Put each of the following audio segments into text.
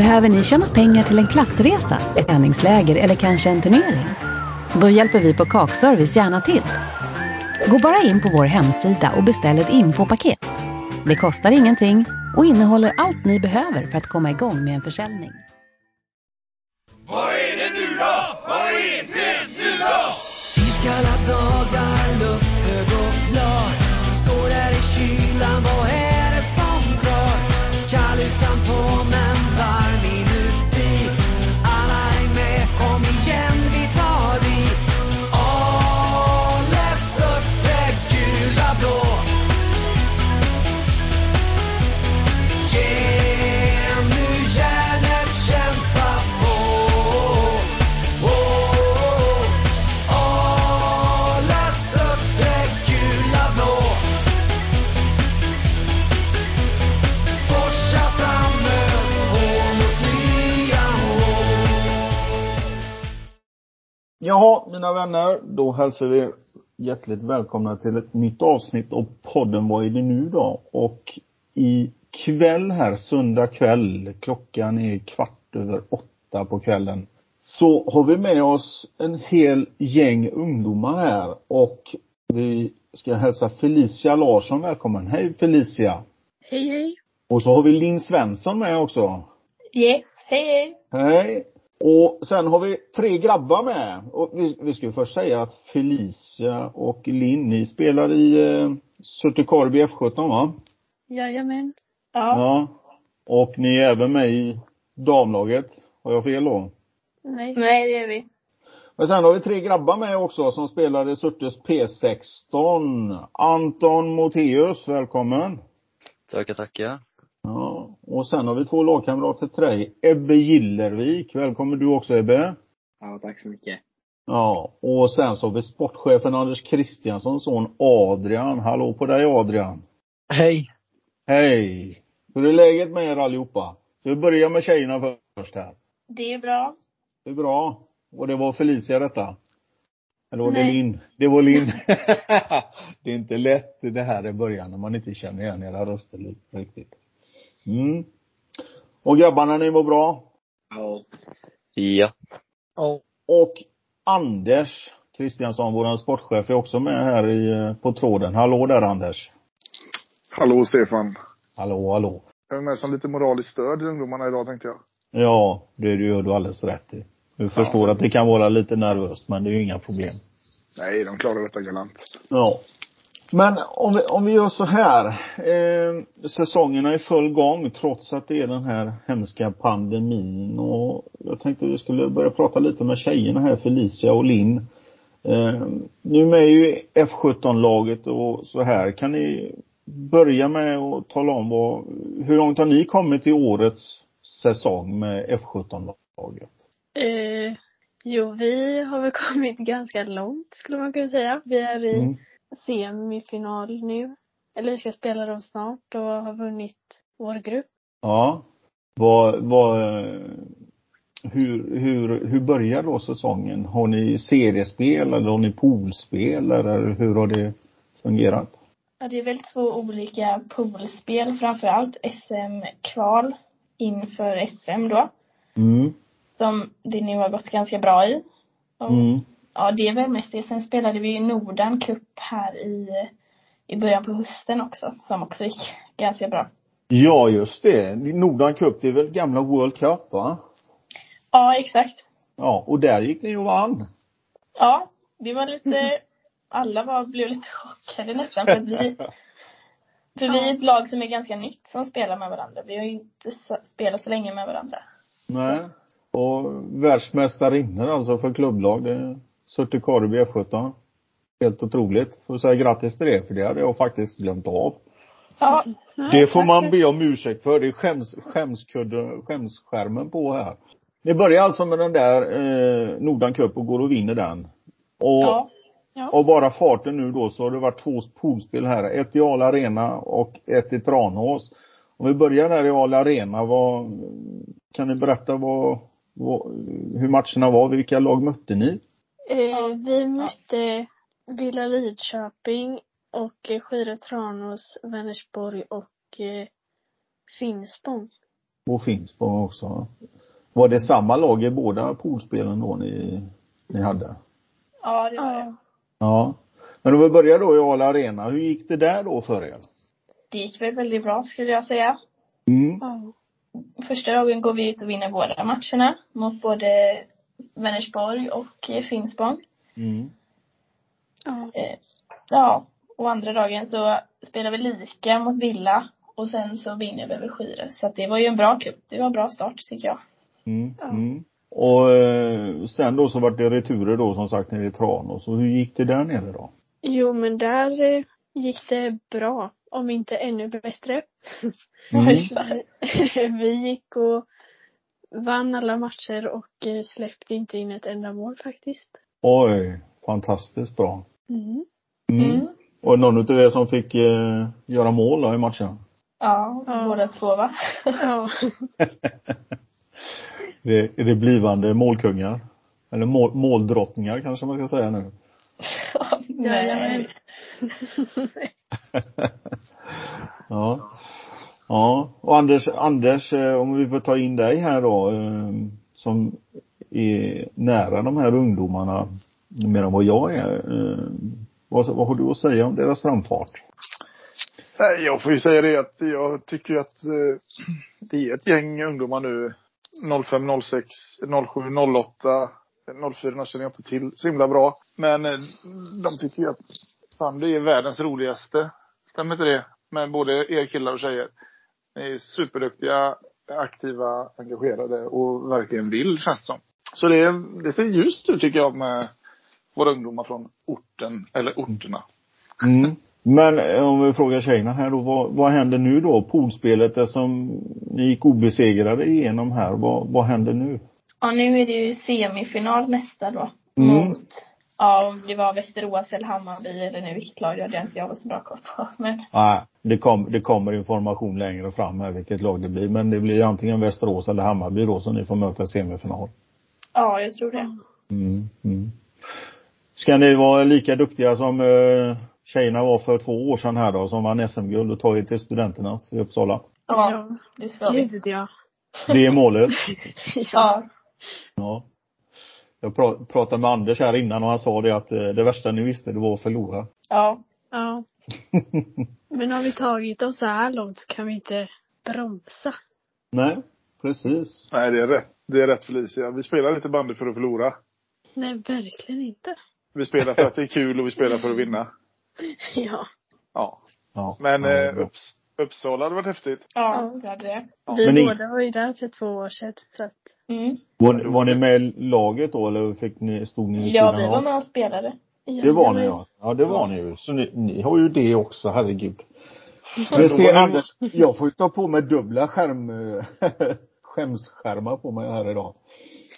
Behöver ni tjäna pengar till en klassresa, ett träningsläger eller kanske en turnering? Då hjälper vi på Kakservice gärna till. Gå bara in på vår hemsida och beställ ett infopaket. Det kostar ingenting och innehåller allt ni behöver för att komma igång med en försäljning. Vad är det nu då? Vad är det nu då? Jaha, mina vänner, då hälsar vi hjärtligt välkomna till ett nytt avsnitt av podden Vad är det nu då? Och i kväll här, söndag kväll, klockan är kvart över åtta på kvällen, så har vi med oss en hel gäng ungdomar här och vi ska hälsa Felicia Larsson välkommen. Hej Felicia! Hej hej. Och så har vi Linn Svensson med också. Yes, hej hej. Hej! Och sen har vi tre grabbar med. Och vi, vi ska ju först säga att Felicia och Linn, ni spelar i eh, Suttekorpi F17 va? Jajamän. Ja. Ja. Och ni är även med i damlaget. Har jag fel då? Nej. Nej, det är vi. Men sen har vi tre grabbar med också som spelar i Surtes P16. Anton Moteus, välkommen. Tackar, tackar. Ja. Och sen har vi två lagkamrater till dig. Ebbe Gillervik, välkommen du också Ebbe. Ja, tack så mycket. Ja, och sen så har vi sportchefen Anders Kristianssons son Adrian. Hallå på dig Adrian. Hej! Hej! Hur är läget med er allihopa? Så vi börjar med tjejerna först här. Det är bra. Det är bra. Och det var Felicia detta? Eller var det Nej. Linn? Det var Linn. det är inte lätt det här i början när man inte känner igen era röster riktigt. Mm. Och grabbarna, ni var bra? Ja. Ja. Ja. Och Anders Kristiansson, vår sportchef, är också med här i, eh, på tråden. Hallå där Anders. Hallå Stefan. Hallå, hallå. Jag är med som lite moraliskt stöd till ungdomarna idag tänkte jag. Ja, det gör du alldeles rätt i. Du förstår att det kan vara lite nervöst, men det är ju inga problem. Nej, de klarar detta galant. Ja. Men om vi, om vi gör så här. Eh, säsongen är i full gång trots att det är den här hemska pandemin och jag tänkte vi skulle börja prata lite med tjejerna här, Felicia och Linn. Eh, nu med ju F17-laget och så här. Kan ni börja med att tala om vad, hur långt har ni kommit i årets säsong med F17-laget? Eh, jo, vi har väl kommit ganska långt skulle man kunna säga. Vi är i Mm. Semifinal nu. Eller vi ska spela dem snart och har vunnit vår grupp. Ja. Vad, vad, hur, hur, hur börjar då säsongen? Har ni seriespel eller har ni poolspel eller hur har det fungerat? Ja, det är väl två olika poolspel framför allt. SM-kval inför SM då. Mm. Som det nu har gått ganska bra i. Och, Mm. Ja, det är väl mest det. Sen spelade vi ju Nordan Cup här i, i början på hösten också. Som också gick ganska bra. Ja, just det. Nordan Cup, det är väl gamla World Cup va? Ja, exakt. Ja, och där gick ni och vann. Ja, det var lite, alla var, blev lite chockade nästan för att vi, för vi är ett lag som är ganska nytt som spelar med varandra. Vi har ju inte spelat så länge med varandra. Nej. Och världsmästarinnor alltså för klubblag. Det Surte Korpi F17. Helt otroligt. Får säga grattis till det, för det hade jag faktiskt glömt av. Ja, Det får man be om ursäkt för. Det är skäms, skämskudde, skämsskärmen på här. Ni börjar alltså med den där eh, Nordan Cup och går och vinner den. Och ja, ja. av bara farten nu då så har det varit två poolspel här. Ett i Al Arena och ett i Tranås. Om vi börjar där i Al Arena, vad, kan ni berätta vad, vad, hur matcherna var? Vilka lag mötte ni? Eh, vi mötte Villa Lidköping och eh, Skidö Tranås, Vänersborg och eh, Finspång. Och Finspång också. Var det samma lag i båda poolspelen då ni, ni hade? Ja, det var det. Ja. Ja. Men om vi börjar då i Ala Arena, hur gick det där då för er? Det gick väl väldigt bra skulle jag säga. Mm. Ja. Första dagen går vi ut och vinner båda matcherna mot både Vänersborg och Finspång. Mm. Ja. Eh, Ja, och andra dagen så spelar vi lika mot Villa och sen så vinner vi över Skyres. Så det var ju en bra cup. Det var en bra start tycker jag. Mm. Ja. Mm. Och eh, sen då så vart det returer då som sagt nere i Tranås. Och hur gick det där nere då? Jo, men där eh, gick det bra. Om inte ännu bättre. Mm. Vi gick och vann alla matcher och eh, släppte inte in ett enda mål faktiskt. Oj, fantastiskt bra. Mm. Mm. Mm. Och någon utav er som fick eh, göra mål då i matchen? Ja, Ja. båda två va? Ja. det, är det blivande målkungar? Eller mål, måldrottningar kanske man ska säga nu. Jajamän. ja. Ja. Och Anders, Anders, eh, om vi får ta in dig här då, eh, som är nära de här ungdomarna mer än vad jag är. Eh, vad, vad har du att säga om deras framfart? Nej, jag får ju säga det att jag tycker ju att det är ett gäng ungdomar nu. 05, 06, 07, 08. 04 känner jag inte till så himla bra. Men de tycker ju att fan, det är världens roligaste. Stämmer inte det? Med både er killar och tjejer. Ni är superduktiga, aktiva, engagerade och verkligen vill känns det som. Så det, det ser ljust ut tycker jag med våra ungdomar från orten, eller orterna. Mm. Men eh, om vi frågar tjejerna här då, vad, vad händer nu då? Poolspelet som ni gick obesegrade igenom här, vad, vad händer nu? Ja, nu är det ju semifinal nästa då. Mm. Mot, ja om det var Västerås eller Hammarby eller nu vilket lag det hade inte jag så bra koll på. Men Nej, det, kom, det kommer information längre fram här vilket lag det blir. Men det blir antingen Västerås eller Hammarby då som ni får möta i semifinal. ja, jag tror det. Mm, mm. Ska ni vara lika duktiga som eh, tjejerna var för två år sedan här då, som vann SM-guld och tagit till studenternas i Uppsala? Ja, det ska vi. Gud ja. Det är målet. Ja. Ja. Jag pra- pratade med Anders här innan och han sa det att eh, det värsta ni visste det var att förlora. Ja. Ja. Men har vi tagit oss så här långt så kan vi inte bromsa. Nej, precis. Nej, det är rätt. Det är rätt Felicia. Vi spelar inte bandy för att förlora. Nej, verkligen inte. Vi spelar för att det är kul och vi spelar för att vinna. Ja. Ja. Ja. Men ja, eh. Upps, Uppsala hade varit häftigt. Ja, det hade det. Vi Men ni- båda var ju där för två år sedan så att, Mm. var, ni- var ni med i laget då eller fick ni, stod ni vid Ja, sidan vi var med och spelade. Det var ni ja. Ja, det var ni ju. Så ni, ni har ju det också, herregud. Men ser Anders, jag får ju ta på mig dubbla skärm, skämsskärmar på mig här idag.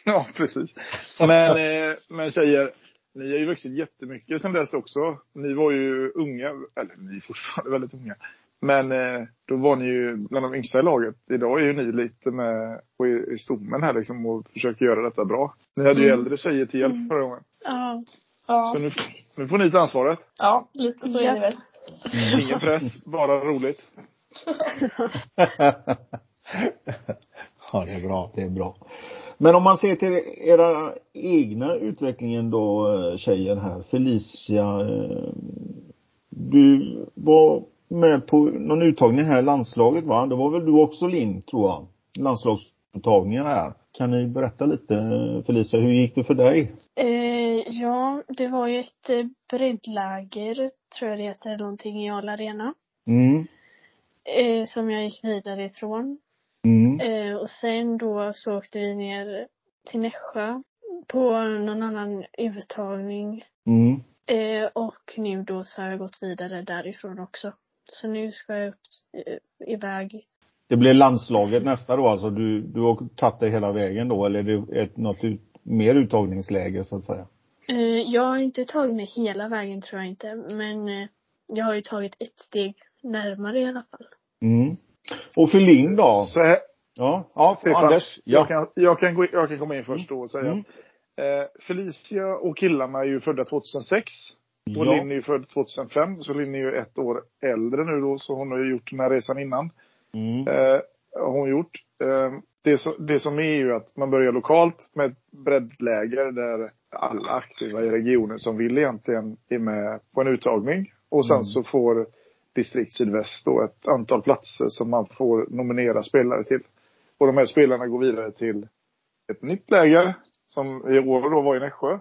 Ja, precis. Men, eh, men tjejer, ni har ju vuxit jättemycket sen dess också. Ni var ju unga, eller ni är fortfarande väldigt unga. Men eh, då var ni ju bland de yngsta i laget. Idag är ju ni lite med och i, i stommen här liksom och försöker göra detta bra. Ni hade ju Mm. äldre tjejer till hjälp förra gången. ja. Ja. Så nu, nu får ni ta ansvaret. Ja, lite så är det väl. Ingen press, bara roligt. ja, det är bra, det är bra. Men om man ser till era egna utvecklingen då, eh, tjejer här. Felicia, eh, du var med på någon uttagning här i landslaget va? Det var väl du också Linn, tror jag? Landslagsuttagningen här. Kan ni berätta lite Felicia, hur gick det för dig? Eh, ja, det var ju ett eh, breddläger, tror jag det heter, någonting i Al Arena. Mm. Eh, som jag gick vidare ifrån. Mm. Eh, och sen då så åkte vi ner till Nässjö på någon annan uttagning. Mm. Eh, och nu då så har jag gått vidare därifrån också. Så nu ska jag upp, eh, iväg. Det blir landslaget nästa då alltså? Du, du har tagit dig hela vägen då eller är det ett, något ut, mer uttagningsläge så att säga? Eh, jag har inte tagit mig hela vägen tror jag inte. Men eh, jag har ju tagit ett steg närmare i alla fall. Mm. Och för Linn då? Så här, Ja, ja Stefan, Anders. jag, Ja. kan, jag, kan gå, jag kan komma in först då och säga Mm. eh, Felicia och killarna är ju födda 2006. Och Ja. Linn är ju född 2005, så Linn är ju ett år äldre nu då, så hon har ju gjort den här resan innan. Mm. Eh, har hon gjort. Eh, det, som, det som är ju att man börjar lokalt med ett breddläger där alla aktiva i regionen som vill egentligen är med på en uttagning. Och sen Mm. så får distrikt sydväst då ett antal platser som man får nominera spelare till. Och de här spelarna går vidare till ett nytt läger som i år då var i Nässjö.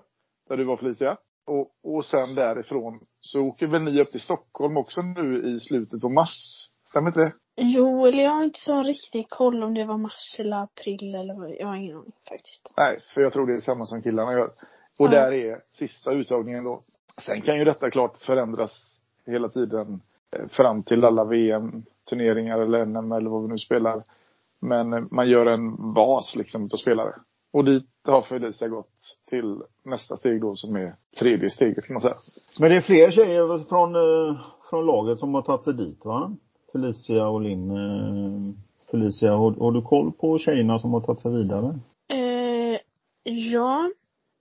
Där du var Felicia. Och, och sen därifrån så åker väl ni upp till Stockholm också nu i slutet på mars. Stämmer inte det? Jo, eller jag har inte så riktig koll om det var mars eller april eller vad. Jag har ingen aning faktiskt. Nej, för jag tror det är samma som killarna gör. Och Ja. där är sista uttagningen då. Sen kan ju detta klart förändras hela tiden eh, fram till alla VM-turneringar eller NM eller vad vi nu spelar. Men eh, man gör en bas liksom av spelare. Och dit har Felicia gått till nästa steg då som är tredje steget kan man säga. Men det är fler tjejer från, eh, från laget som har tagit sig dit va? Felicia och Linn. eh, Felicia, har, har du koll på tjejerna som har tagit sig vidare? Eh, ja,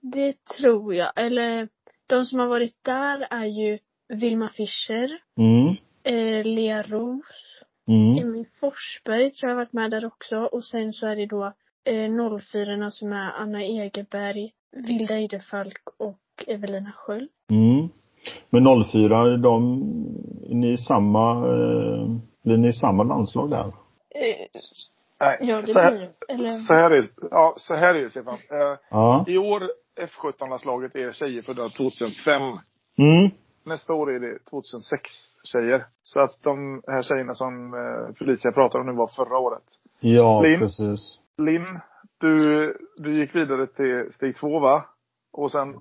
det tror jag. Eller de som har varit där är ju Vilma Fischer, Mm. eh, Lea Roos, Mm. Emmy Forsberg tror jag har varit med där också. Och sen så är det då eh, 04 som är Anna Egerberg, Vilda Idefalk och Evelina Sköld. Mm. Men 04, de, är ni i samma, eh, blir ni i samma landslag där? Eh, Nej, ja, det så, här, blir Eller så här är ja, så här är det Stefan. Eh, Ja. I år, F17-landslaget är tjejer födda 2005. Mm. Nästa år är det 2006 tjejer. Så att de här tjejerna som eh, Felicia pratar om nu var förra året. Ja, Linn? precis. Linn, du, du gick vidare till steg två va? Och sen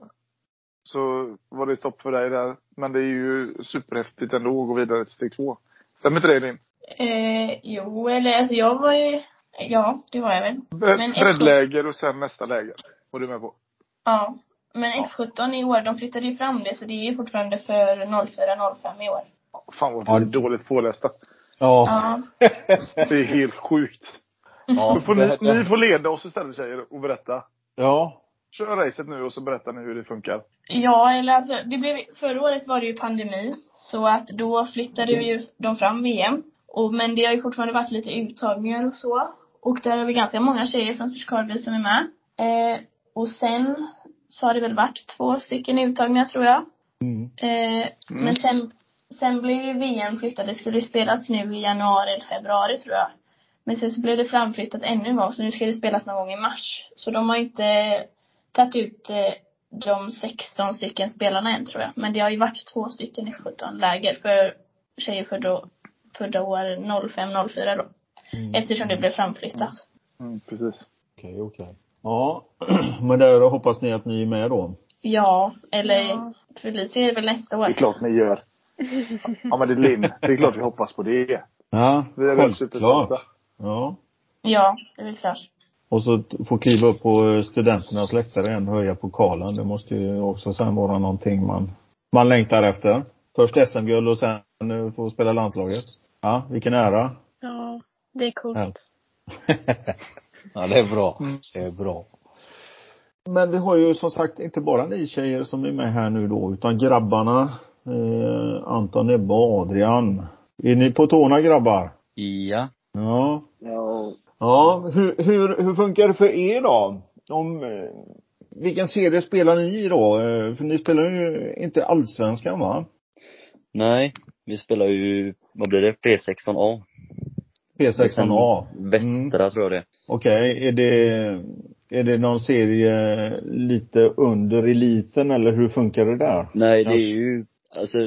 så var det stopp för dig där. Men det är ju superhäftigt ändå att gå vidare till steg två. Stämmer inte det Linn? Eh, jo, eller alltså jag var ju, ja, det var jag väl. Men Breddläger och sen nästa läger. Var du med på? Ja. Men F17 i år, de flyttade ju fram det så det är ju fortfarande för 04-05 i år. Fan vad Ja. dåligt pålästa. Ja. Ja. Det är helt sjukt. Ja, Då får det- ni, ni får leda oss istället tjejer och berätta. ja. Kör racet nu och så berättar ni hur det funkar. Ja, eller alltså, det blev, förra året var det ju pandemi. Så att då flyttade ju de fram VM. Och, men det har ju fortfarande varit lite uttagningar och så. Och där har vi ganska många tjejer från Karlby som är med. Eh, och sen så har det väl varit två stycken uttagningar tror jag. Mm. Eh, Men sen, sen blev ju VM flyttat. Det skulle ju spelats nu i januari eller februari tror jag. Men sen så blev det framflyttat ännu en gång så nu ska det spelas någon gång i mars. Så de har inte tagit ut eh, de 16 stycken spelarna än tror jag. Men det har ju varit två stycken i 17 läger för tjejer födda, födda år 05-04 då. Mm. Eftersom det blev framflyttat. Mm, precis. Okej, okej. Ja, men där hoppas ni att ni är med då? Ja, eller Ja. Felicia är det väl nästa år. Det är klart ni gör. Ja men det är Linn. Det är klart vi hoppas på det. Ja, Vi är självklart. Ja. Ja, det är väl klart. Och så få kliva upp på eh, studenternas läktare igen och höja pokalen. Det måste ju också sen vara någonting man, man längtar efter. Först SM-guld och sen eh, få spela landslaget. Ja, vilken ära. Ja, det är coolt. Ja. Ja, det är bra. Det är bra. Men vi har ju som sagt inte bara ni tjejer som är med här nu då, utan grabbarna. Eh, Anton, Ebba och Adrian. Är ni på tårna grabbar? Ja. Ja. Ja, Ja, hur, hur, hur funkar det för er då? Om, eh, vilken serie spelar ni i då? Eh, För ni spelar ju inte allsvenskan va? Nej, vi spelar ju, vad blir det, P16A. P16A. Västra tror jag det Okej, är det, är det någon serie lite under eliten eller hur funkar det där? Nej, det är ju, alltså,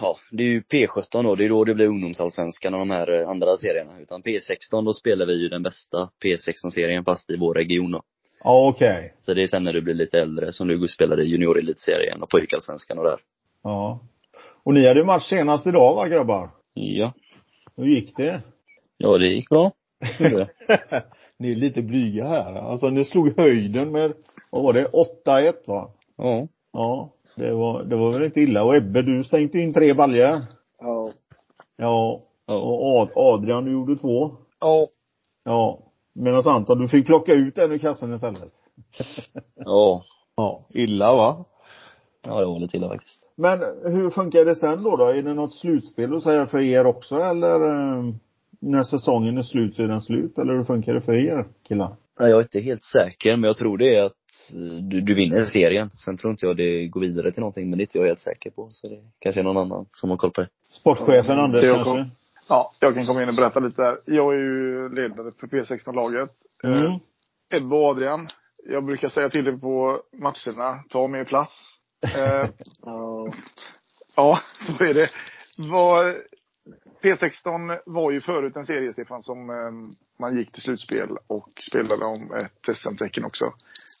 ja, det är ju P17 då. Det är då det blir ungdomsallsvenskan och de här eh, andra serierna. Utan P16, då spelar vi ju den bästa P16-serien fast i vår region då. Ja, okej. Så det är sen när du blir lite äldre som du spelar i juniorelitserien och pojkallsvenskan och där. Ja. Och ni hade ju match senast idag va grabbar? Ja. Hur gick det? Ja, det gick bra. Ni är lite blyga här. Alltså ni slog höjden med, vad var det, 8-1 va? Ja. Ja. Det var, det var väl inte illa. Och Ebbe, du stänkte in tre baljor. ja, Ja. Och Ad, Adrian, du gjorde två. ja, Ja. Medan Anton, du fick plocka ut en ur kassan istället. Ja. Ja. Illa va? Ja, det var lite illa faktiskt. Men hur funkar det sen då? då? Är det något slutspel att säga för er också eller? eh, när säsongen är slut så är den slut eller hur funkar det för er killar? Ja, jag är inte helt säker, men jag tror det är att du, du vinner serien. Sen tror inte jag det går vidare till någonting, men det är inte jag helt säker på. Så det kanske är någon annan som har koll på det. Sportchefen Anders kanske? Ja, jag kan komma in och berätta lite här. Jag är ju ledare för P16-laget. Mm. Eh, Ebbe och Adrian. Jag brukar säga till er på matcherna, ta mer plats. Eh, Ja. ja, så är det. Var, P16 var ju förut en serie, Stefan, som eh, man gick till slutspel och spelade om ett SM-tecken också.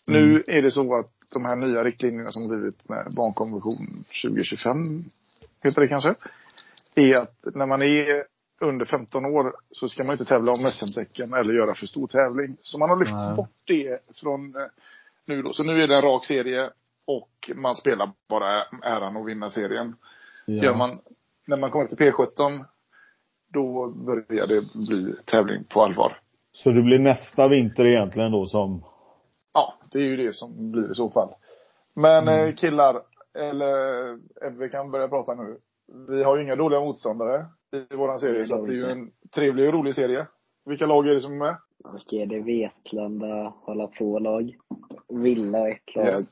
Nu är det så att de här nya riktlinjerna som blivit med barnkonvention 2025, heter det kanske, är att när man är under 15 år så ska man inte tävla om SM-tecken eller göra för stor tävling. Så man har lyft Nej. bort det från eh, nu då. Så nu är det en rak serie och man spelar bara äran att vinna serien. Ja. Gör man, när man kommer till P17 då börjar det bli tävling på allvar. Så det blir nästa vinter egentligen då som Ja, det är ju det som blir i så fall. Men Mm. eh, killar, eller Ebbe kan börja prata nu. Vi har ju inga dåliga motståndare i våran serie, så det är ju en trevlig och rolig serie. Vilka lag är det som är med? Är det? Vetlanda, hålla på lag. Villa ett lag. Yes.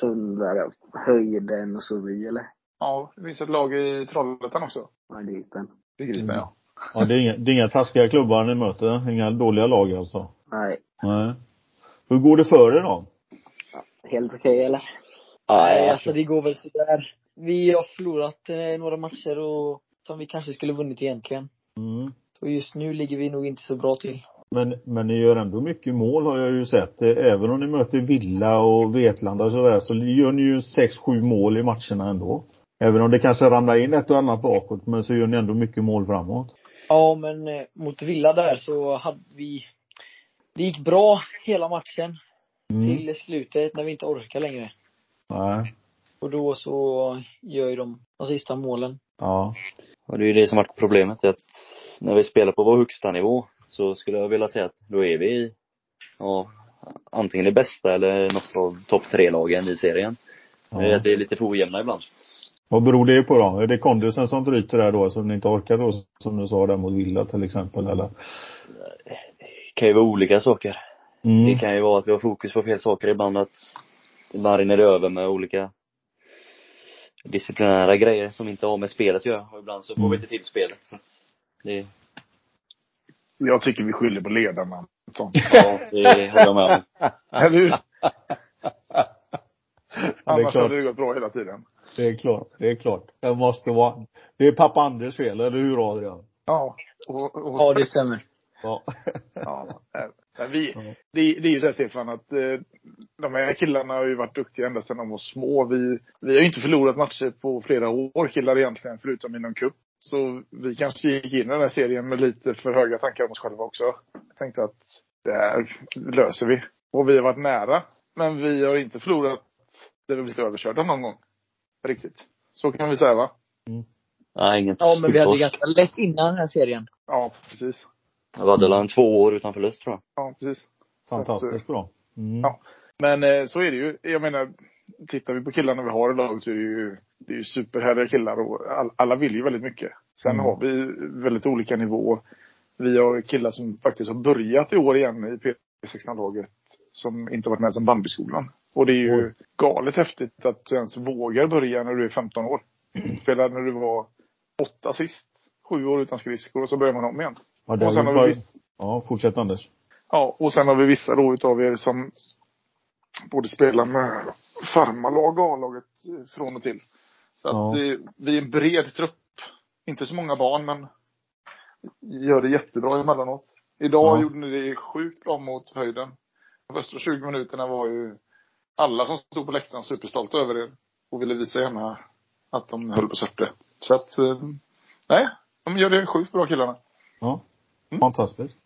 Sundberg, Höjden och så vi eller? Ja, det finns ett lag i Trollhättan också. Ja, Gripen. Det griper Mm. jag. Ja, det är inga, det är inga taskiga klubbar ni möter? Inga dåliga lag alltså? Nej. Nej. Hur går det för er då? Helt okej eller? Nej, alltså det går väl sådär. Vi har förlorat eh, några matcher och som vi kanske skulle vunnit egentligen. Mm. Så just nu ligger vi nog inte så bra till. Men, men ni gör ändå mycket mål har jag ju sett. Eh, Även om ni möter Villa och Vetlanda och sådär så gör ni ju sex sju mål i matcherna ändå. Även om det kanske ramlar in ett och annat bakåt men så gör ni ändå mycket mål framåt. Ja, men eh, mot Villa där så hade vi Det gick bra hela matchen. Mm. Till slutet när vi inte orkar längre. Nej. Och då så gör ju de de sista målen. Ja. Och det är ju det som varit problemet, att när vi spelar på vår högsta nivå så skulle jag vilja säga att då är vi ja, antingen det bästa eller något av topp tre-lagen i serien. Det är ja. att det är lite för ojämna ibland. Vad beror det på då? Är det kondisen som bryter där då, som ni inte orkar då, som du sa där mot Villa till exempel, eller? Det kan ju vara olika saker. Mm. Det kan ju vara att vi har fokus på fel saker ibland, att ibland rinner det över med olika disciplinära grejer som inte har med spelet att göra. Och ibland så får Mm. vi inte till spelet. Så att det, Jag tycker vi skyller på ledarna. Sånt. ja, det håller jag med om. Eller hur? Annars klart. hade det gått bra hela tiden. Det är klart, det är klart. Det måste vara, det är pappa Anders fel, eller hur Adrian? Ja. Och, och, Ja, det stämmer. Ja. Ja, eh, men vi, det, det är ju så här Stefan att eh, de här killarna har ju varit duktiga ända sedan de var små. Vi, vi har ju inte förlorat matcher på flera år killar egentligen, förutom i någon cup. Så vi kanske gick in i den här serien med lite för höga tankar om oss själva också. Jag tänkte att det här löser vi. Och vi har varit nära. Men vi har inte förlorat där vi blivit överkörda någon gång. Riktigt. Så kan vi säga va? Nej, inget Ja, men vi hade stort ganska lätt innan den här serien. Ja, precis. Vi hade väl en två år utan förlust tror jag. Ja, precis. Så att, Fantastiskt bra. Mm. Ja. Men eh, så är det ju. Jag menar, tittar vi på killarna vi har i laget så är det ju, det är ju superhärliga killar och all, alla vill ju väldigt mycket. Sen Mm. har vi väldigt olika nivå. Vi har killar som faktiskt har börjat i år igen i P16-laget som inte varit med sedan bandyskolan. Och det är ju Oj. galet häftigt att du ens vågar börja när du är 15 år. Spelade när du var åtta sist. Sju år utan skridskor och så börjar man om igen. Ja, Och sen har vi bara... viss- ja, fortsätt Anders. Ja, och sen har vi vissa då utav er som både spelar med farmarlag och A-laget från och till. Så att Ja. det, vi är en bred trupp. Inte så många barn, men gör det jättebra emellanåt. Idag Ja. gjorde ni det sjukt bra mot höjden. De första 20 minuterna var ju alla som stod på läktaren superstolta över er. Och ville visa gärna att de höll på sörte. Så att, eh, nej, de gör det sjukt bra killarna. Ja. Mm. Fantastiskt.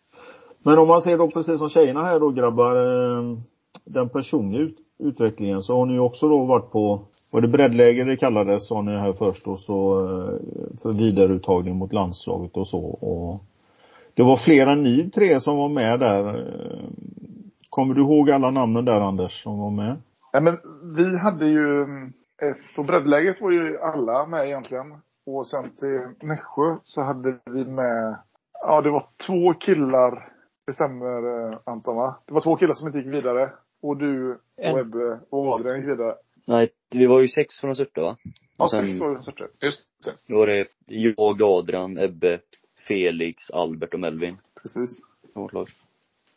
Men om man ser då precis som tjejerna här då grabbar, eh, den personliga ut utvecklingen så har ni ju också då varit på, var det breddläger det kallades sa ni här först och så eh, för vidareuttagning mot landslaget och så och det var flera ni tre som var med där. eh, Kommer du ihåg alla namnen där Anders som var med? Ja, men vi hade ju, på breddläget var ju alla med egentligen. Och sen till Nässjö så hade vi med Ja, det var två killar. Det stämmer eh, Anton va? Det var två killar som inte gick vidare. Och du En. och Ebbe och Adrian gick vidare. Nej, vi var ju sex från Surte va? Ja, Och sen- sex år Surte. Just det. Då var det jag, Adrian, Ebbe, Felix, Albert och Melvin. Precis. Vårt lag.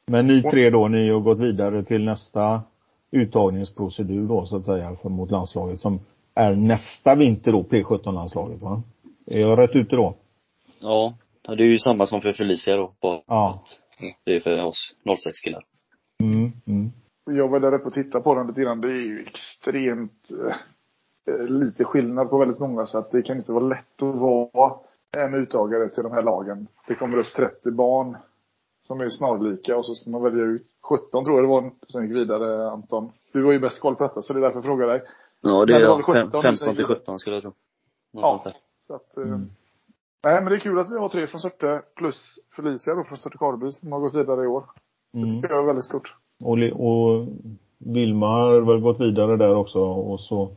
Men ni tre då, ni har gått vidare till nästa uttagningsprocedur då så att säga för mot landslaget som är nästa vinter då, P17-landslaget va? Är jag rätt ute då? Ja, ja, det är ju samma som för Felicia då. Bara Ja. det är för oss 06 killar. Mm, mm. Jag var där uppe och tittade på den lite grann. Det är ju extremt eh, lite skillnad på väldigt många så att det kan inte vara lätt att vara en uttagare till de här lagen. Det kommer upp 30 barn som är snarlika och så ska man välja ut 17 tror jag det var som gick vidare Anton. Du har ju bäst koll på detta så det är därför jag frågar dig. Ja, det är väl fem- 17 15 till 17 skulle jag tro. Något Ja. Så att, eh, Nej men det är kul att vi har tre från Surte plus Felicia då från Surte Karleby som har gått vidare i år. Det Mm. tycker jag är väldigt stort. Och, och Vilma har väl gått vidare där också och så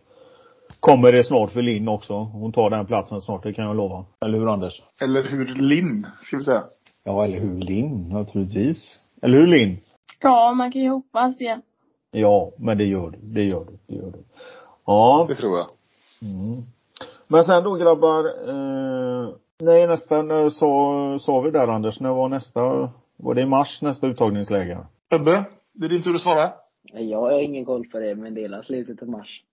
kommer det snart för Linn också. Hon tar den platsen snart, det kan jag lova. Eller hur Anders? Eller hur Linn, ska vi säga. Ja, eller hur Linn naturligtvis. Eller hur Linn? Ja, man kan ju hoppas det. Ja, men det gör du. Det gör du. Det gör du. Ja. Det tror jag. Mm. Men sen då grabbar, eh, nej nästa, när sa, sa vi där Anders, när var nästa, var det i mars nästa uttagningsläger? Ebbe, det är din tur att svara. Jag har ingen koll på det, men det är slutet av mars.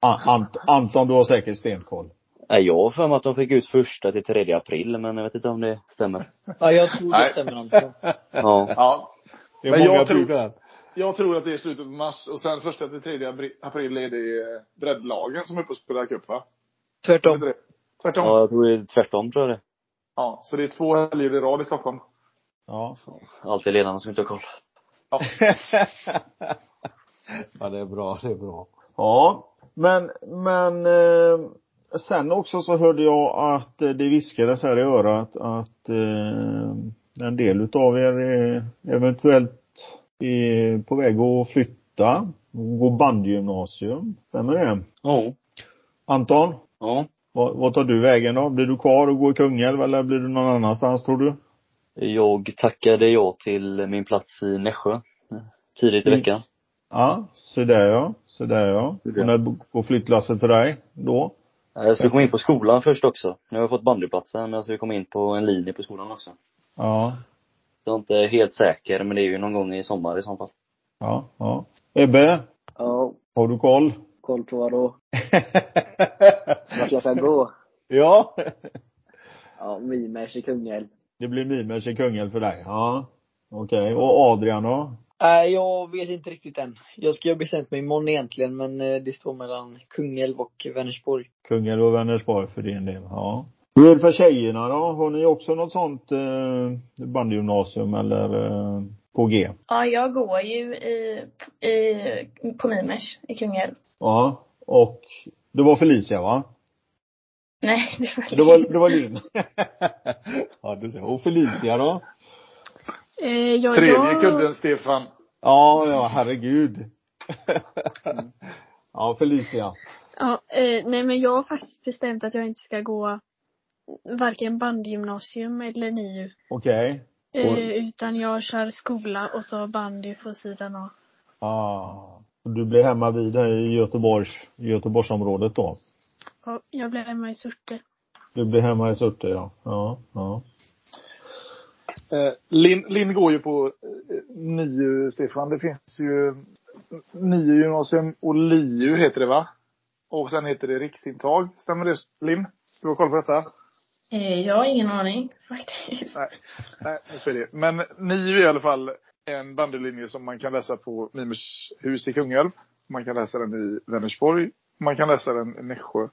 A- Ant, Anton, du har säkert stenkoll. Nej, jag har för mig att de fick ut första till 3 april, men jag vet inte om det stämmer. Ja, jag tror det stämmer Anton. Ja. Ja. Det är Men många jag tror-. Jag tror att det är slutet på mars och sen första till tredje april är det eh, breddlagen som är uppe och spelar cup va? Är Tvärtom. Tvärtom? ja, jag tror det är tvärtom tror jag det Ja, så det är två helger i rad i Stockholm. Ja. Alltid ledarna som inte har koll. Ja, det är bra, det är bra. Ja, men, men eh, sen också så hörde jag att eh, det viskades här i örat att eh, en del utav er är eventuellt är på väg att flytta, gå bandgymnasium. Stämmer det? Ja. Anton, Ja. Vad, vad tar du vägen då? Blir du kvar och går i Kungälv eller blir du någon annanstans tror du? Jag tackade ja till min plats i Nässjö. Tidigt i Mm. veckan. Ja, så där ja, så där ja. Så när går flyttlasset för dig då? Jag skulle komma in på skolan först också. Nu har jag fått bandyplatsen, men jag skulle komma in på en linje på skolan också. Ja, Så jag är inte helt säker, men det är ju någon gång i sommar i så fall. ja, ja. Ebbe, Ja, har du koll? Koll på vad då? Vart jag ska gå? ja. Ja, Mimers i Kungälv. Det blir Mimers i Kungälv för dig? Ja. Okej. Och Adrian då? Nej, jag vet inte riktigt än. Jag ska ju ha bestämt mig imorgon egentligen, men eh, det står mellan Kungälv och Vänersborg. Kungälv och Vänersborg för din del? Ja. Hur är det för tjejerna då? Har ni också något sånt eh, bandgymnasium eller eh, på G? Ja, jag går ju i, i, på Mimers i Kungälv. Ja. Och det var Felicia va? Nej, det var Det var, det var Linn. ja, du ser. Och Felicia då? Eh, ja, Tredje jag, kudden Stefan. Ja, ja herregud. ja, Felicia. Ja, eh, nej men jag har faktiskt bestämt att jag inte ska gå varken bandgymnasium eller NIU. Okej. Eh, utan jag kör skola och så bandy på sidan av. Ah. Du blir hemma vid här i Göteborgs, Göteborgsområdet då? Ja, jag blev hemma i Surte. Du blir hemma i Surte ja. Ja, ja. Eh, Linn, Linn går ju på eh, NIU, Stefan. Det finns ju NIU gymnasium och LIU heter det va? Och sen heter det riksintag. Stämmer det Linn? Du har koll på detta? Eh, jag har ingen aning faktiskt. Nej, nej, så är det. Men NIU är i alla fall en bandylinje som man kan läsa på Mimers hus i Kungälv. Man kan läsa den i Vänersborg. Man kan läsa den i Nässjö.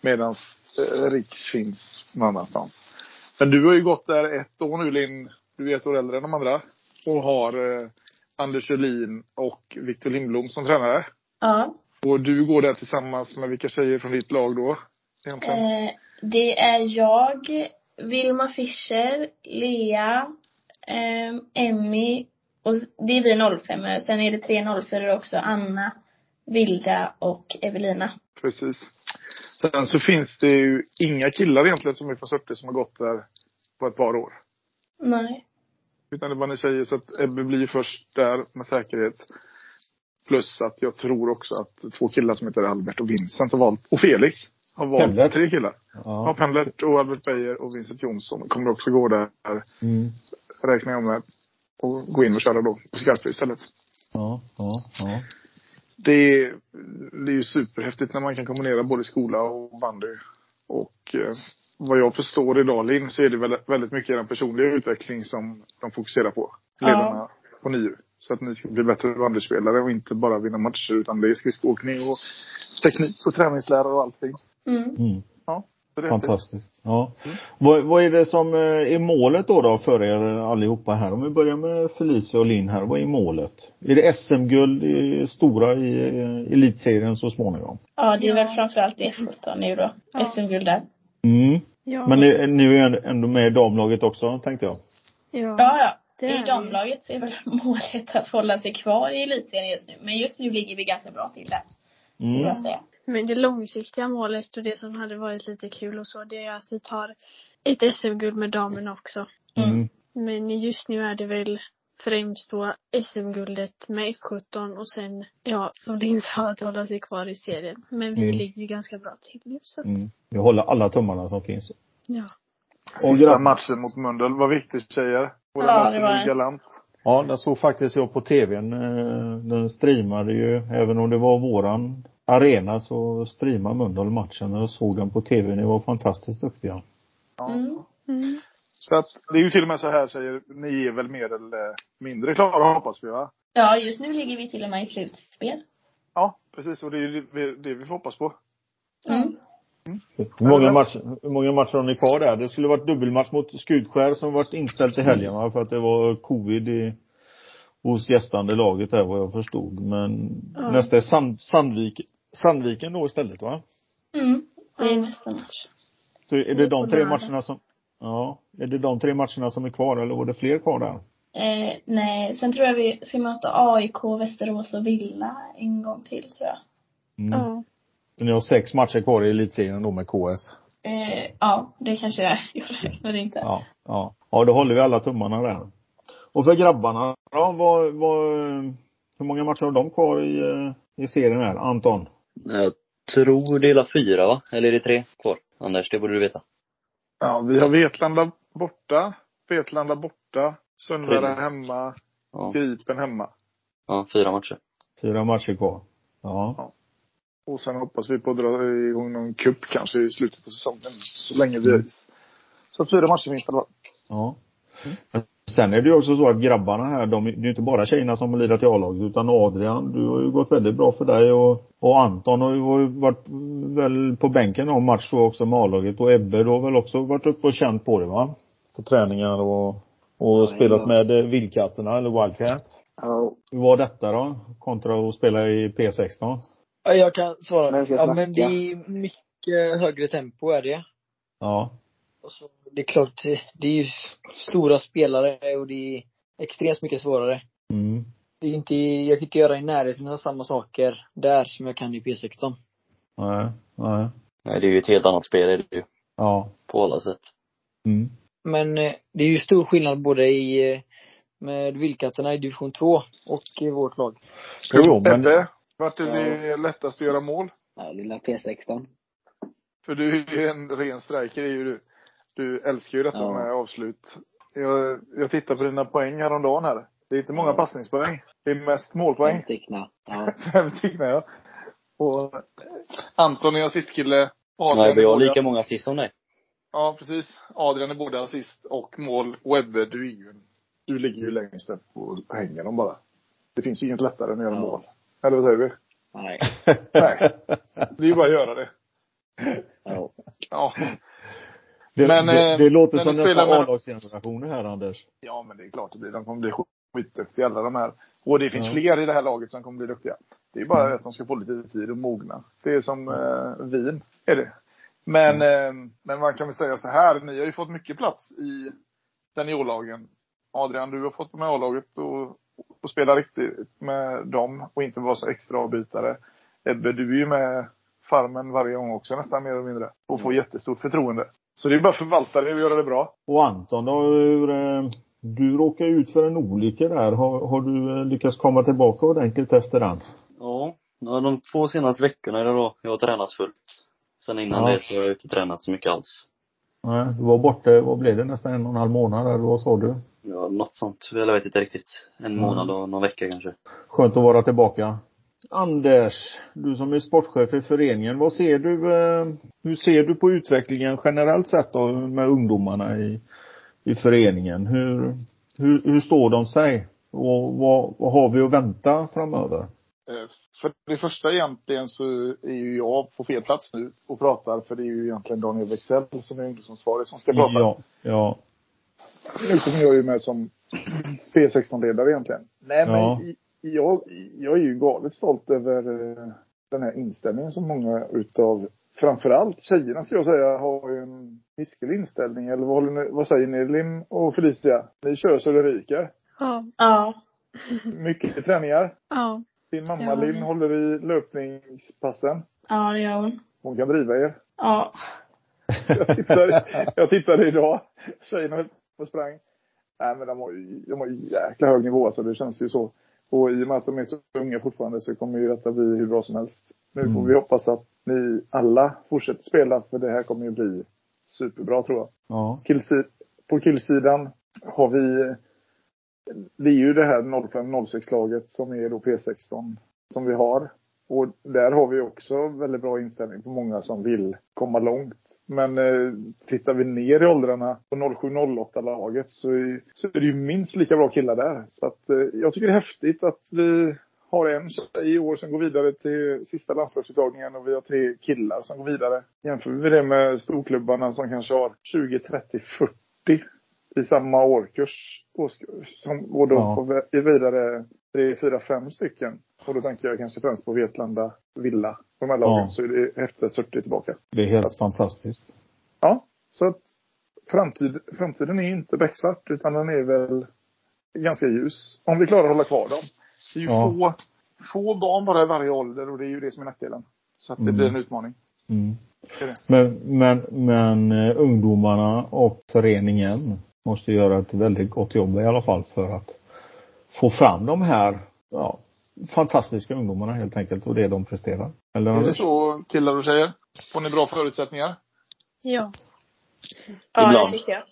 Medan eh, Riks finns någon annanstans. Men du har ju gått där ett år nu Linn. Du är ett år äldre än de andra. Och har eh, Anders Ölin och Victor Lindblom som tränare. Ja. Och du går där tillsammans med vilka tjejer från ditt lag då? Egentligen? Eh, det är jag, Vilma Fischer, Lea, eh, Emmy och det är vi 05 Sen är det tre 04 också. Anna, Vilda och Evelina. Precis. Sen så finns det ju inga killar egentligen som är från Surte som har gått där på ett par år. Nej. Utan det är vad ni säger, så att Ebbe blir först där med säkerhet. Plus att jag tror också att två killar som heter Albert och Vincent har valt, och Felix, har valt Pendlert. tre killar. Ja, Ja. Pendlert och Albert Beijer och Vincent Jonsson kommer också gå där, Mm. räknar jag med. Och gå in och köra då på skarpt istället. Ja, ja, ja. Det är, det är ju superhäftigt när man kan kombinera både skola och bandy. Och eh, vad jag förstår idag Linn, så är det väldigt, väldigt mycket den personliga utveckling som de fokuserar på. Ledarna på NIU. Så att ni ska bli bättre bandyspelare och inte bara vinna matcher utan det är skridskoåkning och teknik och träningslära och allting. Mm. Mm. Ja, Fantastiskt. Ja. Vad, vad är det som eh, är målet då, då för er allihopa här? Om vi börjar med Felicia och Linn här. Vad är målet? Är det SM-guld i stora i eh, elitserien så småningom? Ja, det är väl framförallt F17 nu då. SM-guld där. Mm. Ja. Men ni, ni är ju ändå med i damlaget också, tänkte jag. ja. Ja, ja. Det är I damlaget så är väl målet att hålla sig kvar i elitserien just nu. Men just nu ligger vi ganska bra till där. Skulle jag Mm. säga. Men det långsiktiga målet och det som hade varit lite kul och så, det är att vi tar ett SM-guld med damerna också. Mm. Men just nu är det väl främst då SM-guldet med F17 och sen, ja, som Linn sa, att hålla sig kvar i serien. Men vi Mm. ligger ju ganska bra till nu så att, Mm. Vi håller alla tummarna som finns. ja. Och Sista matchen mot Mölndal var viktigt tjejer. Våra Ja, det var galant. ja, den såg faktiskt jag på tvn. eh, Den streamade ju, även om det var våran arena så streamade Mölndal matchen. Jag såg den på tv. Ni var fantastiskt duktiga. Ja. Mm. Mm. Så att det är ju till och med så här säger, ni är väl mer eller mindre klara hoppas vi va? Ja, just nu ligger vi till och med i slutspel. Ja, precis. Och det är ju det, det vi får hoppas på. Mm. Hur många, match, hur många matcher har ni kvar där? Det skulle varit dubbelmatch mot Skutskär som varit inställt i helgen va? För att det var covid i, hos gästande laget där vad jag förstod. Men Ja. nästa är Sand, Sandvik, Sandviken då istället va? Mm. Det är nästa match. Så är Det är de tre matcherna som, ja, är det de tre matcherna som är kvar eller var det fler kvar där? Eh, nej, sen tror jag vi ska möta AIK, Västerås och Villa en gång till tror jag. Mm. Ja. Så ni har sex matcher kvar i elitserien då med KS? Eh, ja, det kanske jag, jag räknar inte. Ja, ja. Ja, då håller vi alla tummarna där. Och för grabbarna då, vad, vad, hur många matcher har de kvar i, eh, i serien här? Anton? Jag tror det är fyra va? Eller är det tre kvar? Anders, det borde du veta. Ja, vi har Vetlanda borta, Vetlanda borta, Sundvara Skillnad. hemma, Ja, Gripen hemma. ja fyra matcher. Fyra matcher kvar. Ja. Och sen hoppas vi på att dra igång någon cup kanske i slutet på säsongen. Så länge vi har is. Så fyra matcher minst i alla fall. ja. Men Sen är det ju också så att grabbarna här, de, det är ju inte bara tjejerna som har lirat i A-laget utan Adrian, du har ju gått väldigt bra för dig och, och Anton har ju varit- väl på bänken någon match så också med A-laget och Ebbe du har väl också varit uppe och känt på det va? På träningar och, och Ja, spelat ja. med eh, Vildkatterna eller Wildcats. Ja, Hur var detta då? Kontra att spela i P16? Ja, jag kan svara. Men jag Ja, men det är mycket högre tempo är det. Ja. Och så, det är klart, det- är ju stora spelare och det är extremt mycket svårare. Mm. Det är inte, jag kan inte göra i närheten av samma saker där som jag kan i P16. Nej. Nej. Nej, det är ju ett helt annat spel är det ju. Ja. På alla sätt. Mm. Men eh, det är ju stor skillnad både i, eh, med Vildkatterna i division 2 och i vårt lag. Jo, men Ebbe, vart är det lättast att göra mål? ja, lilla P16. För du är ju en ren striker, är ju du. Du älskar ju detta Ja. med avslut. Jag, jag tittar på dina poäng häromdagen här. Det är inte många Ja. passningspoäng. Det är mest målpoäng. Fem stycken. Ja. Fem stycken ja. Och Anton är assistkille. Adrian Nej, vi har lika många assist som dig. Ja, precis. Adrian är både assist och mål. Och Ebbe, du är ju Du ligger ju längst upp och hänger dem bara. Det finns ju inget lättare än att göra Ja. mål. Eller vad säger vi? Nej. Nej. Det är ju bara att göra det. Ja. Ja. Det, Men, det, eh, det låter men som nästa A-lagsgenerationer här Anders. Ja, men det är klart det blir. De kommer bli skitduktiga alla de här. Och det finns Ja. fler i det här laget som kommer bli duktiga. Det är bara att de ska få lite tid att mogna. Det är som eh, vin, är det. Men, eh, men man kan väl säga så här. Ni har ju fått mycket plats i seniorlagen. Adrian, du har fått med A-laget och, och spela riktigt med dem och inte vara så extra avbytare. Ebbe, du är ju med Farmen varje gång också nästan mer eller mindre. Och får jättestort förtroende. Så det är bara att förvalta det och göra det bra. Och Anton då, hur, eh, du råkade ut för en olycka där. Har, har du eh, lyckats komma tillbaka ordentligt efter den? Ja, de två senaste veckorna är det då jag har tränat fullt. Sen innan Ja. det så har jag inte tränat så mycket alls. Nej, du var borta, vad blev det, nästan en och en halv månad eller vad sa du? Ja, något sånt. Jag vet inte riktigt. En månad och någon vecka kanske. Skönt att vara tillbaka. Anders, du som är sportchef i föreningen, vad ser du, eh, hur ser du på utvecklingen generellt sett då med ungdomarna i, i föreningen? Hur, hur, hur står de sig? Och vad, vad har vi att vänta framöver? Eh, För det första egentligen så är ju jag på fel plats nu och pratar för det är ju egentligen Daniel Wexell som är ungdomsansvarig som ska prata. Ja, ja, Nu kommer jag ju med som P16-ledare egentligen. Nej men Ja. i- jag, jag är ju galet stolt över eh, den här inställningen som många utav framförallt tjejerna ska jag säga har ju en hiskelig inställning. Eller vad, ni, vad säger ni Linn och Felicia? Ni kör så det ryker. Ja. Ja. Mycket träningar. Ja. Din mamma Ja. Linn håller i löpningspassen. Ja, det gör hon. Hon kan driva er. Ja. Jag tittade, jag tittade idag. Tjejerna höll på och sprang. Nej men de har ju, de har ju jäkla hög nivå alltså. Det känns ju så. Och i och med att de är så unga fortfarande så kommer ju detta bli hur bra som helst. Nu får Mm. vi hoppas att ni alla fortsätter spela för det här kommer ju bli superbra tror jag. ja. Killsi- på killsidan har vi det är ju det här 05-06-laget som är då P16 som vi har. Och där har vi också väldigt bra inställning på många som vill komma långt. Men eh, tittar vi ner i åldrarna på 07-08-laget så, är- så är det ju minst lika bra killar där. Så att eh, jag tycker det är häftigt att vi har en tjej i år som går vidare till sista landslagsuttagningen och vi har tre killar som går vidare. Jämför vi det med storklubbarna som kanske har 20, 30, 40 i samma årkurs. Som, och då Ja. vidare tre, fyra, fem stycken. Och då tänker jag kanske främst på Vetlanda, Villa. De här lagen. Ja. Så är det häftigt att Surte tillbaka. Det är helt fantastiskt. Ja, så att framtid, framtiden är inte becksvart utan den är väl ganska ljus. Om vi klarar att hålla kvar dem. Det är ju Ja. få, få barn bara i varje ålder och det är ju det som är nackdelen. Så att det Mm. blir en utmaning. Mm. Det är det. Men, men, men eh, ungdomarna och föreningen måste göra ett väldigt gott jobb i alla fall för att få fram de här, ja, fantastiska ungdomarna helt enkelt och det de presterar. Eller Är det så killar och tjejer? Får ni bra förutsättningar? Ja. Ja, Ibland. det tycker jag.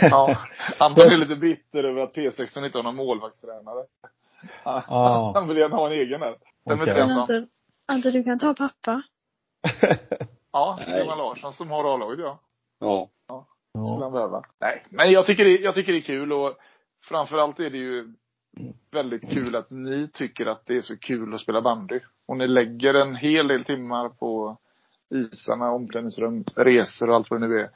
Ja. Anton är lite bitter över att P16 inte har någon målvaktstränare. Ja. Han vill gärna ha en egen där. Den är Okej. inte Men ensam. Ante, Ante, du kan ta pappa. Ja. Johan Larsson som har A-laget ja. Ja. Skulle Ja. han behöva. Nej, men jag tycker, det, jag tycker det är kul och framförallt är det ju väldigt kul att ni tycker att det är så kul att spela bandy. Och ni lägger en hel del timmar på isarna, omklädningsrum, resor och allt vad det nu är.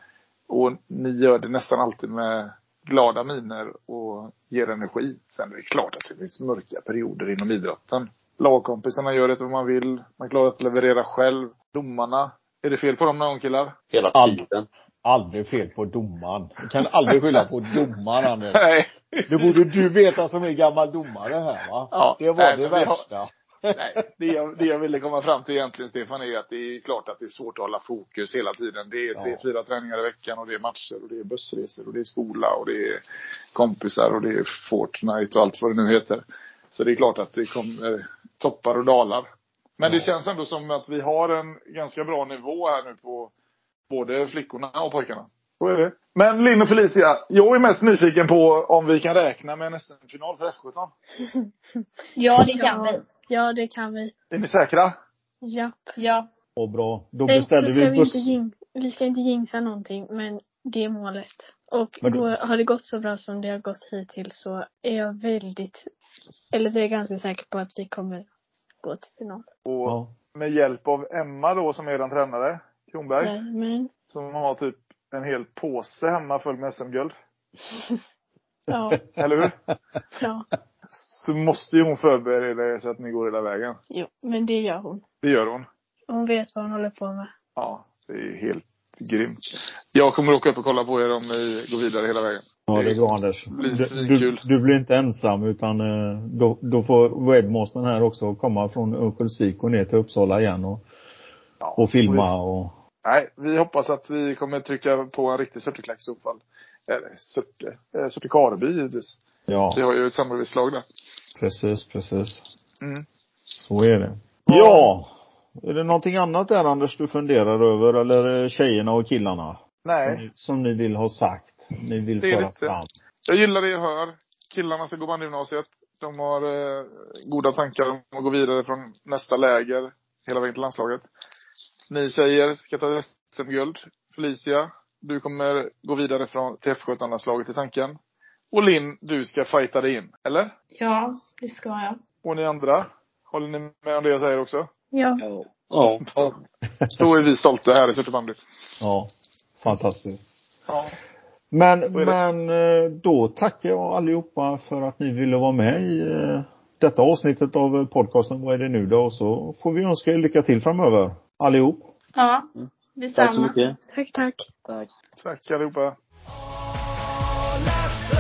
Och ni gör det nästan alltid med glada miner och ger energi. Sen är det klart att det finns mörka perioder inom idrotten. Lagkompisarna gör det vad man vill. Man klarar att leverera själv. Domarna. Är det fel på dem någon killar? Hela tiden. Aldrig fel på domaren. Du kan aldrig skylla på domaren Anders. Nej. Det borde du veta som är gammal domare här va? Ja, Det var nej, det vi har- värsta. Nej, det jag, det jag ville komma fram till egentligen Stefan är att det är klart att det är svårt att hålla fokus hela tiden. Det är Ja. fyra träningar i veckan och det är matcher och det är bussresor och det är skola och det är kompisar och det är Fortnite och allt vad det nu heter. Så det är klart att det kommer toppar och dalar. Men det känns ändå som att vi har en ganska bra nivå här nu på både flickorna och pojkarna. Så är det. Men Linn och Felicia, jag är mest nyfiken på om vi kan räkna med en SM-final för F17. Ja, det kan Ja. vi. Ja, det kan vi. Är ni säkra? Japp. Ja. Och bra. Då Nej, så beställer ska vi vi buss. inte jing, vi ska inte jinxa någonting, men det är målet. Och du- går, har det gått så bra som det har gått hittills så är jag väldigt, eller så är jag ganska säker på att vi kommer gå till final. Och Ja. med hjälp av Emma då som är den tränare, Kronberg, Men, som har typ en hel påse hemma full med SM-guld. ja, Eller hur? ja. Så måste ju hon förbereda er så att ni går hela vägen. Jo, men det gör hon. Det gör hon. Hon vet vad hon håller på med. Ja, det är helt grymt. Jag kommer åka upp och kolla på er om ni går vidare hela vägen. Ja, det bra Anders. blir Du, du, du blir inte ensam utan eh, då, då får webmastern här också komma från Örnsköldsvik och ner till Uppsala igen och, Ja, och filma och Nej, vi hoppas att vi kommer trycka på en riktig Surteklack i så fall. Eller Surte, eh, Surte Kareby givetvis. Ja, Vi har ju ett samarbetslag där. precis, precis. Mm. Så är det. Ja! Är det någonting annat där Anders du funderar över eller tjejerna och killarna? Nej, Som ni vill ha sagt? Ni vill Det är föra lite- fram? jag gillar det jag hör. Killarna ska gå bandgymnasiet. De har eh, goda tankar om att gå vidare från nästa läger hela vägen till landslaget. Ni tjejer ska ta SM-guld. Felicia, du kommer gå vidare från, till F17-landslaget i tanken. Och Linn, du ska fighta dig in. Eller? Ja, det ska jag. Och ni andra? Håller ni med om det jag säger också? Ja. Ja. Ja. Då är vi stolta här i Surtebandet. Ja. Fantastiskt. Ja. Men, men eh, då tackar jag allihopa för att ni ville vara med i eh, detta avsnittet av podcasten Vad är det nu då? Och så får vi önska er lycka till framöver allihop. Ja, detsamma. Tack så mycket. Tack, tack. Tack. Tack allihopa. Läs?